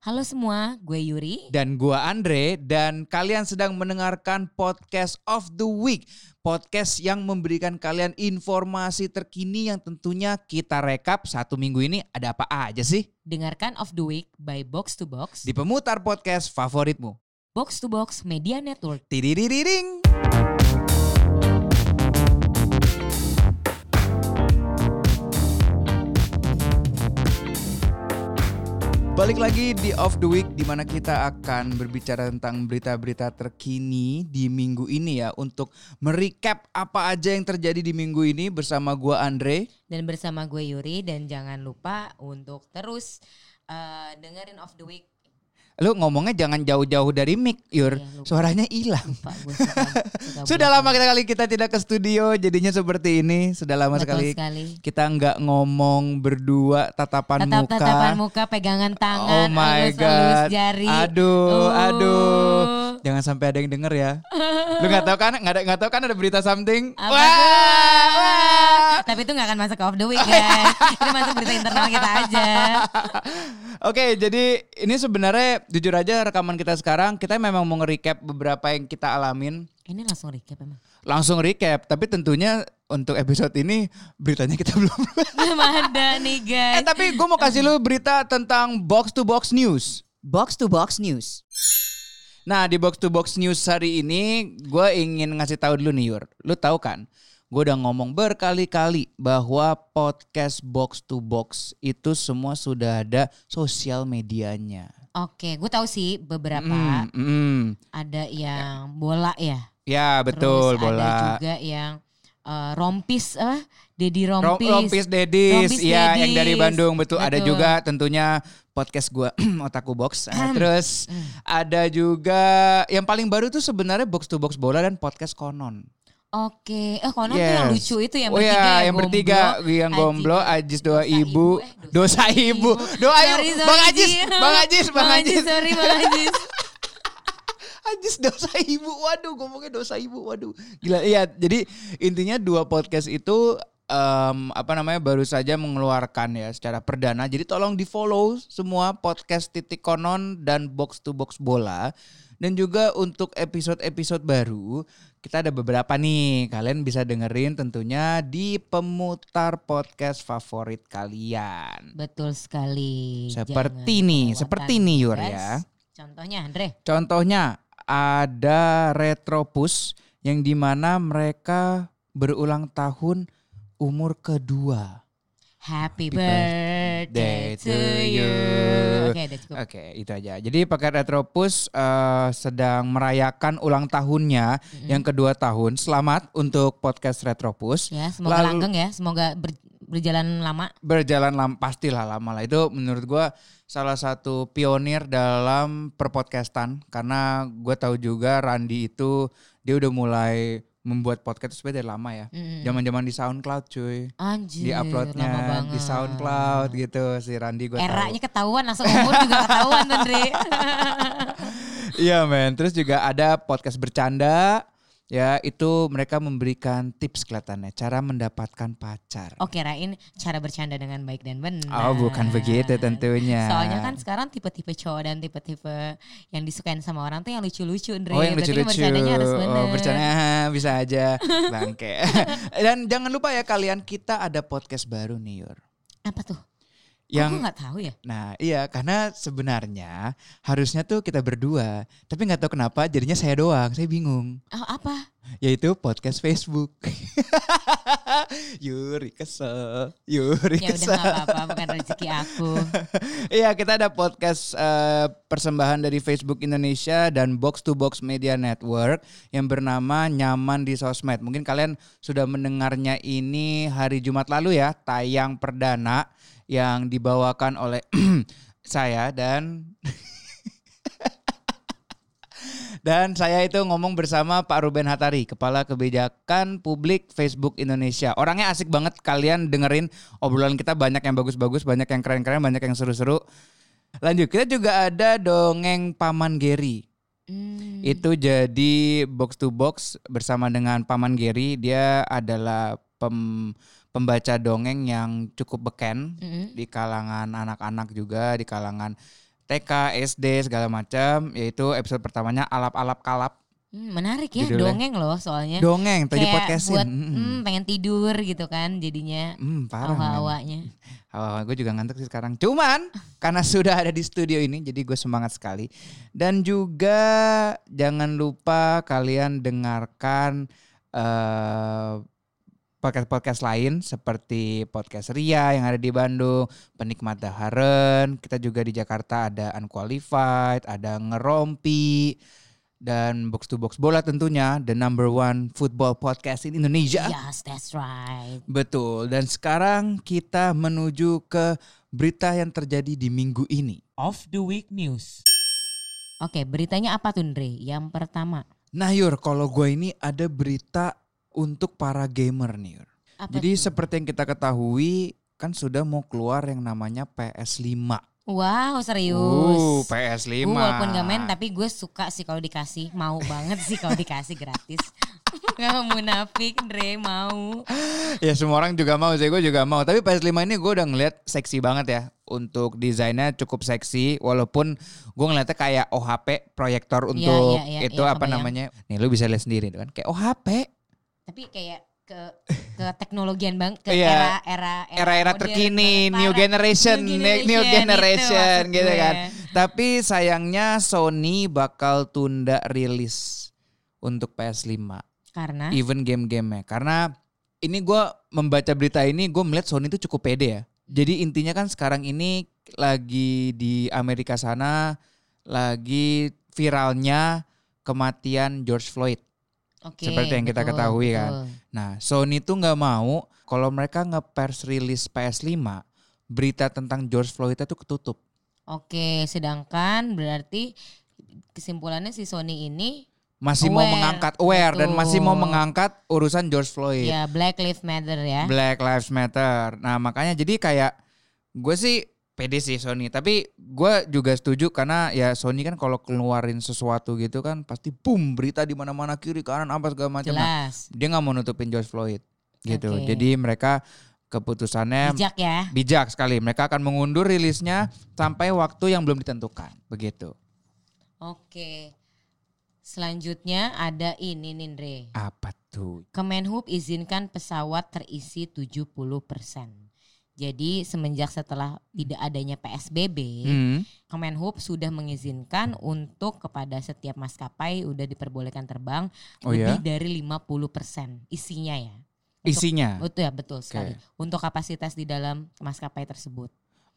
Halo semua, gue Yuri. Dan gua Andre dan kalian sedang mendengarkan podcast of the week. Podcast yang memberikan kalian informasi terkini yang tentunya kita rekap satu minggu ini ada apa aja sih? Dengarkan of the week by Box to Box. Di pemutar podcast favoritmu. Box to Box Media Network. Tidiriring. Balik lagi di Off the Week di mana kita akan berbicara tentang berita-berita terkini di minggu ini ya untuk merecap apa aja yang terjadi di minggu ini bersama gua Andre. Dan bersama gue Yuri dan jangan lupa untuk terus uh, dengerin of the week. Lu ngomongnya jangan jauh-jauh dari mic, Yur. Iya. Suaranya hilang. Sudah lama kita kali kita tidak ke studio jadinya seperti ini. Sudah lama Betul sekali sekali. kita nggak ngomong berdua tatapan Tatap muka. tatapan muka, pegangan tangan, Oh my elus-elus god. jari. Aduh, Oh. aduh. Jangan sampai ada yang denger ya. Lu nggak tahu kan? Nggak ada nggak tahu kan ada berita something? Apa wah. Tapi itu gak akan masuk ke off the week guys. Ini masuk berita internal kita aja. Oke, jadi ini sebenarnya jujur aja rekaman kita sekarang kita memang mau nge-recap beberapa yang kita alamin. Ini langsung recap emang. Langsung recap, tapi tentunya untuk episode ini beritanya kita belum. Belum ada nih eh guys. tapi gue mau kasih lu berita tentang box to box news. Box to Box News. Nah di box to box news hari ini gue ingin ngasih tahu dulu nih Yur. Lu tahu kan? Gue udah ngomong berkali-kali bahwa podcast box to box itu semua sudah ada sosial medianya. Oke, gue tahu sih beberapa Mm, mm. ada yang bola ya. Ya betul Terus bola. Ada juga yang eh, rompis, eh, Dedi Rom- rompis. Rompis Dedis, Rompis ya yang dari Dedis. Bandung betul. Ada Betul. juga tentunya podcast gua Otaku Box. Nah, terus Hmm. ada juga yang paling baru tuh sebenarnya box to box bola dan podcast konon. Oke, eh konon tuh yang Yes. lucu itu yang oh bertiga ya, ya, yang bertiga yang Aji- gomblo, Ajis doa ibu, ibu, eh, dosa dosa ibu, ibu. doa ibu, Sorry, sorry, Bang Ajis, Ji. Bang Ajis, Bang Ajis, sorry Bang Ajis. Ajis dosa ibu, waduh ngomongnya dosa ibu, waduh. Gila, iya jadi intinya dua podcast itu em, apa namanya baru saja mengeluarkan ya secara perdana. Jadi tolong di follow semua podcast titik konon dan box to box bola. Dan juga untuk episode-episode baru kita ada beberapa nih kalian bisa dengerin tentunya di pemutar podcast favorit kalian. Betul sekali. Seperti Jangan nih, seperti nih, Yur, guys. ya. Contohnya Andre. Contohnya ada Retropus yang di mana mereka berulang tahun umur kedua. Happy Happy birthday to you. Oke, cukup. Oke, itu aja. Jadi pakai Retropus eh, sedang merayakan ulang tahunnya yang kedua tahun. Selamat untuk podcast Retropus. Ya, semoga Lalu- langgeng ya, semoga ber- berjalan lama. Berjalan lama pastilah lama lah. Itu menurut gua salah satu pionir dalam perpodcastan karena gua tahu juga Randi itu dia udah mulai membuat podcast sebenarnya dari lama ya. Mm. Zaman-zaman di SoundCloud cuy. Anjir, Di uploadnya di SoundCloud gitu si Randi gue tahu. Eranya ketahuan, langsung umur juga ketahuan tuh. Iya men. Terus juga ada podcast bercanda. Ya itu mereka memberikan tips kelihatannya cara mendapatkan pacar. Oke, Rain cara bercanda dengan baik dan benar. Oh bukan begitu tentunya. Soalnya kan sekarang tipe-tipe cowok dan tipe-tipe yang disukain sama orang tuh yang lucu-lucu, Andre. Oh yang lucu-lucu. bercandanya harus bener. Oh bercanda bisa aja bangke. Dan jangan lupa ya kalian kita ada podcast baru nih Yur. Apa tuh? Yang nggak tahu ya. Nah iya karena sebenarnya harusnya tuh kita berdua. Tapi nggak tahu kenapa jadinya saya doang. Saya bingung. Oh, apa? Yaitu podcast Facebook. Yuri kesel. Yuri Ya udah kesel. nggak apa-apa, bukan rezeki aku. Iya kita ada podcast eh, persembahan dari Facebook Indonesia dan Box to Box Media Network yang bernama Nyaman di Sosmed. Mungkin kalian sudah mendengarnya ini hari Jumat lalu ya, tayang perdana yang dibawakan oleh saya dan Dan saya itu ngomong bersama Pak Ruben Hatari, Kepala Kebijakan Publik Facebook Indonesia. Orangnya asik banget, kalian dengerin obrolan kita banyak yang bagus-bagus, banyak yang keren-keren, banyak yang seru-seru. Lanjut, kita juga ada dongeng Paman Geri. Hmm. Itu jadi box to box bersama dengan Paman Geri. Dia adalah pem- pembaca dongeng yang cukup beken Mm-mm. di kalangan anak-anak juga, di kalangan TK, SD segala macam, yaitu episode pertamanya alap-alap kalap. Hmm, menarik ya, Judulnya. dongeng loh soalnya. Dongeng tadi podcastin. buat Mm-mm. hmm, pengen tidur gitu kan jadinya Hmm, parah. hawa-hawanya. Hawa gue juga ngantuk sih sekarang. Cuman karena sudah ada di studio ini jadi gue semangat sekali. Dan juga jangan lupa kalian dengarkan eh podcast-podcast lain seperti podcast Ria yang ada di Bandung, Penikmat Daharen, kita juga di Jakarta ada Unqualified, ada Ngerompi dan Box to Box Bola tentunya the number one football podcast in Indonesia. Yes, that's right. Betul. Dan sekarang kita menuju ke berita yang terjadi di minggu ini. Off the Week News. Oke, beritanya apa tuh Andre? Yang pertama. Nah Yur, kalau gue ini ada berita untuk para gamer nih. Apa Jadi tuh? seperti yang kita ketahui kan sudah mau keluar yang namanya PS5. Wow, serius. Uh, PS5. Gue walaupun gak main tapi gue suka sih kalau dikasih. Mau banget sih kalau dikasih gratis. gak munafik Andre, mau. Ya semua orang juga mau sih, gue juga mau. Tapi PS5 ini gue udah ngeliat seksi banget ya. Untuk desainnya cukup seksi, walaupun gue ngeliatnya kayak OHP proyektor Iya, untuk iya, iya, itu iya, apa kebayang. namanya? Nih lu bisa lihat sendiri kan, kayak OHP. Tapi kayak ke ke teknologian bang ke Iya. era era Era-era modern terkini, new generation, New new generation, generation, itu gitu maksud kan. Tapi sayangnya Sony bakal tunda rilis untuk PS5, Karena even game-gamenya. Karena ini gue membaca berita ini, gue melihat Sony itu cukup pede ya. Jadi intinya kan sekarang ini lagi di Amerika sana, lagi viralnya kematian George Floyd. Oke, seperti yang kita betul, ketahui kan. betul. Nah, Sony tuh nggak mau kalau mereka nge-pers rilis PS5, berita tentang George Floyd itu ketutup. Oke, sedangkan berarti kesimpulannya si Sony ini Masih mau Aware, mengangkat aware dan masih mau mengangkat urusan George Floyd. ya Black Lives Matter ya. Black Lives Matter. Nah, makanya jadi kayak gue sih pede sih Sony, tapi gue juga setuju karena ya Sony kan kalau keluarin sesuatu gitu kan pasti boom berita di mana-mana kiri kanan apa segala macam. Nah, Jelas. dia nggak mau nutupin George Floyd gitu. Oke. Jadi mereka keputusannya Bijak ya. bijak sekali. Mereka akan mengundur rilisnya sampai waktu yang belum ditentukan. Begitu. Oke. Selanjutnya ada ini Nindre. Apa tuh? Kemenhub izinkan pesawat terisi 70%. Jadi semenjak setelah tidak adanya PSBB, Hmm. Kemenhub sudah mengizinkan untuk kepada setiap maskapai udah diperbolehkan terbang Oh ya? lebih dari 50% isinya ya. Untuk- Isinya. Betul ya, betul sekali. Untuk kapasitas di dalam maskapai tersebut.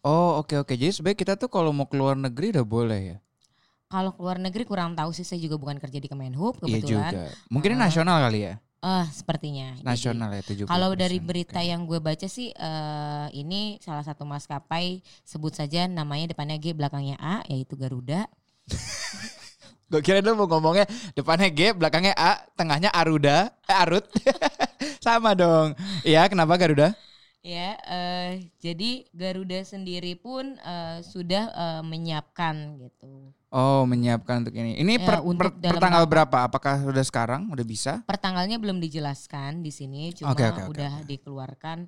Oh oke oke. Jadi sebenarnya kita tuh kalau mau keluar negeri udah boleh ya? Kalau keluar negeri kurang tahu sih saya juga bukan kerja di Kemenhub Iya kebetulan. juga. Mungkin Ah. nasional kali ya? Eh, sepertinya. Jadi, Nasional ya 70%. Kalau dari berita Oke. yang gue baca sih eh, ini salah satu maskapai sebut saja namanya depannya G belakangnya A yaitu Garuda. Gue kira dulu mau ngomongnya depannya G, belakangnya A, tengahnya Aruda, eh, Arut. Sama dong. Iya, kenapa Garuda? Ya, eh, jadi Garuda sendiri pun eh, sudah eh, menyiapkan gitu. Oh, menyiapkan untuk ini. Ini Ya, per, untuk per- per tanggal berapa? Apakah sudah sekarang? Udah bisa? Pertanggalnya belum dijelaskan di sini, cuma oke, oke, udah dikeluarkan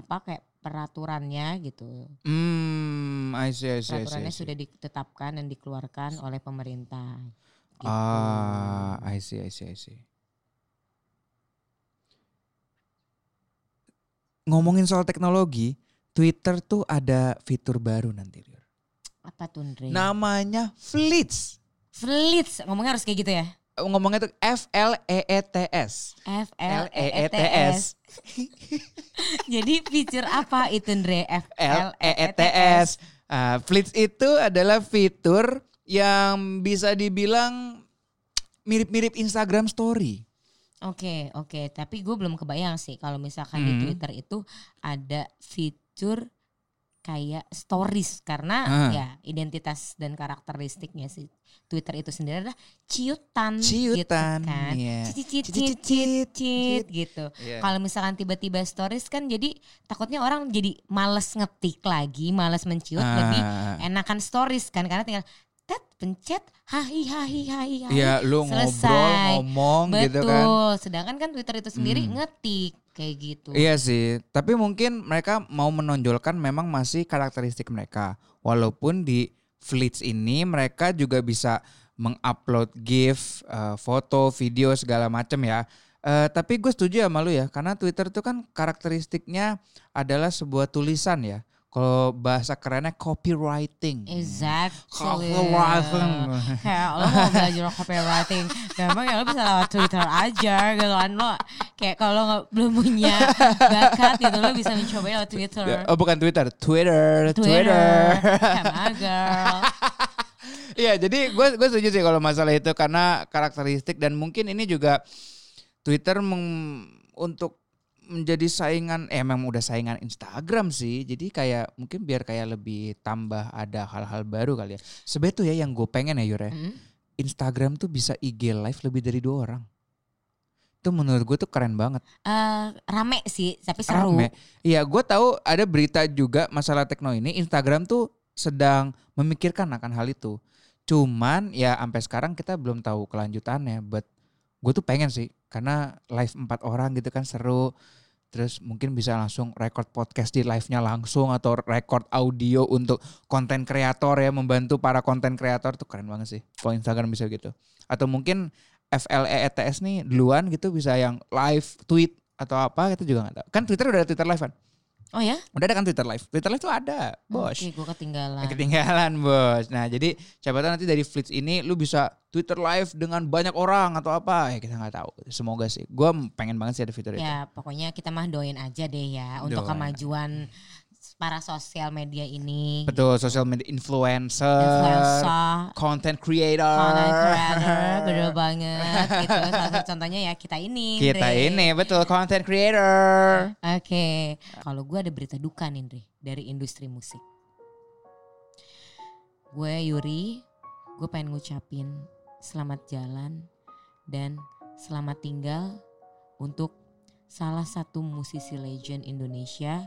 apa kayak peraturannya gitu. Hmm, I see, I see, I see, I Peraturannya see. sudah ditetapkan dan dikeluarkan oleh pemerintah. Gitu. Ah, I see, I see, I see. Ngomongin soal teknologi, Twitter tuh ada fitur baru nanti. Apa tuh Andre? Namanya Fleets. Flits, ngomongnya harus kayak gitu ya. Ngomongnya tuh F L E E T S. F L E E T S. Jadi fitur apa itu Andre? F L E E T S. Ah, Fleets itu adalah fitur yang bisa dibilang mirip-mirip Instagram Story. Oke, oke. Tapi gue belum kebayang sih kalau misalkan di Hmm. Twitter itu ada fitur kayak stories karena Ah. ya identitas dan karakteristiknya si Twitter itu sendiri adalah ciutan, Ciutan, gitu kan. iya. Cit, cit, Cit, cit, cit, cit, cit, cit, gitu. Iya. Kalau misalkan tiba-tiba stories kan jadi takutnya orang jadi males ngetik lagi, males menciut, lebih Ah. enakan stories kan karena tinggal tet pencet hahi hahi hahi hahi. Iya, lu Selesai. ngobrol, ngomong Betul. gitu kan. Sedangkan kan Twitter itu sendiri Hmm. ngetik kayak gitu. Iya sih, tapi mungkin mereka mau menonjolkan memang masih karakteristik mereka. Walaupun di Fleets ini mereka juga bisa mengupload GIF, uh, foto, video segala macam ya. Uh, tapi gue setuju sama lu ya, karena Twitter itu kan karakteristiknya adalah sebuah tulisan ya. Kalau bahasa kerennya copywriting. Exactly. Copywriting. Kayak lo mau belajar copywriting, gampang ya lo bisa lewat Twitter aja gitu kan lo. Kayak kalau nggak belum punya bakat gitu lo bisa mencoba lewat Twitter. Oh bukan Twitter, Twitter, Twitter. On girl. Iya, jadi gue gue setuju sih kalau masalah itu karena karakteristik dan mungkin ini juga Twitter meng, untuk menjadi saingan, eh, emang udah saingan Instagram sih. Jadi kayak mungkin biar kayak lebih tambah ada hal-hal baru kali ya. Sebenarnya tuh ya yang gue pengen ya Yure, Hmm? Instagram tuh bisa IG live lebih dari dua orang. Itu menurut gue tuh keren banget. Eh, rame sih, tapi seru. Rame. Iya, gue tahu ada berita juga masalah tekno ini. Instagram tuh sedang memikirkan akan hal itu. Cuman ya sampai sekarang kita belum tahu kelanjutannya. But gue tuh pengen sih, karena live empat orang gitu kan seru. Terus mungkin bisa langsung record podcast di live-nya langsung atau record audio untuk konten kreator ya membantu para konten kreator tuh keren banget sih. Kalau Instagram bisa gitu. Atau mungkin FLEETS nih duluan gitu bisa yang live tweet atau apa itu juga nggak tahu. Kan Twitter udah ada Twitter live kan? Oh ya? Udah ada kan Twitter live. Twitter live tuh ada, bos. Oke, gue ketinggalan. Ketinggalan bos. Nah jadi siapa tahu nanti dari Flits ini lu bisa Twitter live dengan banyak orang atau apa ya kita nggak tahu. Semoga sih. Gue pengen banget sih ada fitur itu. Ya pokoknya kita mah doain aja deh ya untuk Doain. kemajuan para sosial media ini. Betul, social media influencer, Influencer, content creator. content creator, bener banget gitu. Salah satu contohnya ya kita ini. Kita ini betul content creator. Oke, kalau gue ada berita duka nih dari industri musik. Gue Yuri, gue pengen ngucapin selamat jalan dan selamat tinggal untuk salah satu musisi legend Indonesia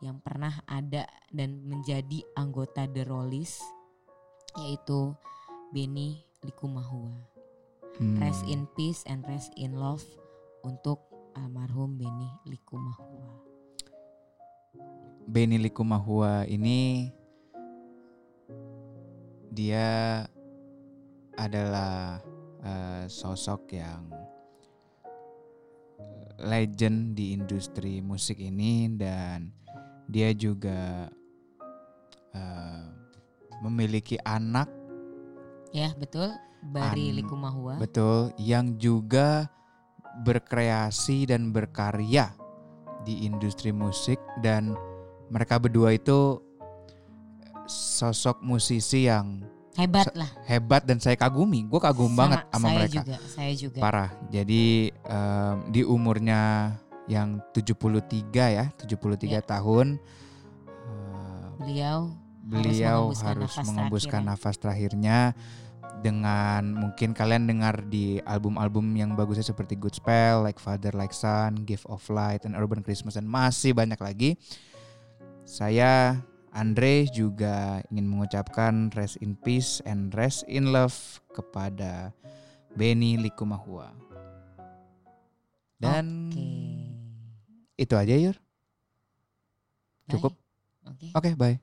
yang pernah ada dan menjadi anggota The Rollies yaitu Benny Likumahua. Hmm. Rest in peace and rest in love untuk almarhum Benny Likumahua. Benny Likumahua ini dia adalah eh, sosok yang legend di industri musik ini dan dia juga eh, memiliki anak Ya betul, Bari An- Likumahua. betul yang juga berkreasi dan berkarya di industri musik dan mereka berdua itu sosok musisi yang Hebat lah. hebat dan saya kagumi. Gue kagum banget sama saya mereka. juga, saya juga. Parah. Jadi em, di umurnya yang 73 ya, 73 Ya. tahun Beliau beliau mengembuskan harus nafas mengembuskan terakhirnya. nafas terakhirnya dengan mungkin kalian dengar di album-album yang bagusnya seperti Good Spell, Like Father Like Son, Gift of Light, and Urban Christmas dan masih banyak lagi. Saya Andre juga ingin mengucapkan rest in peace and rest in love kepada Benny Likumahua. Dan Oke. Itu aja Yur. Cukup. Oke. Oke, bye.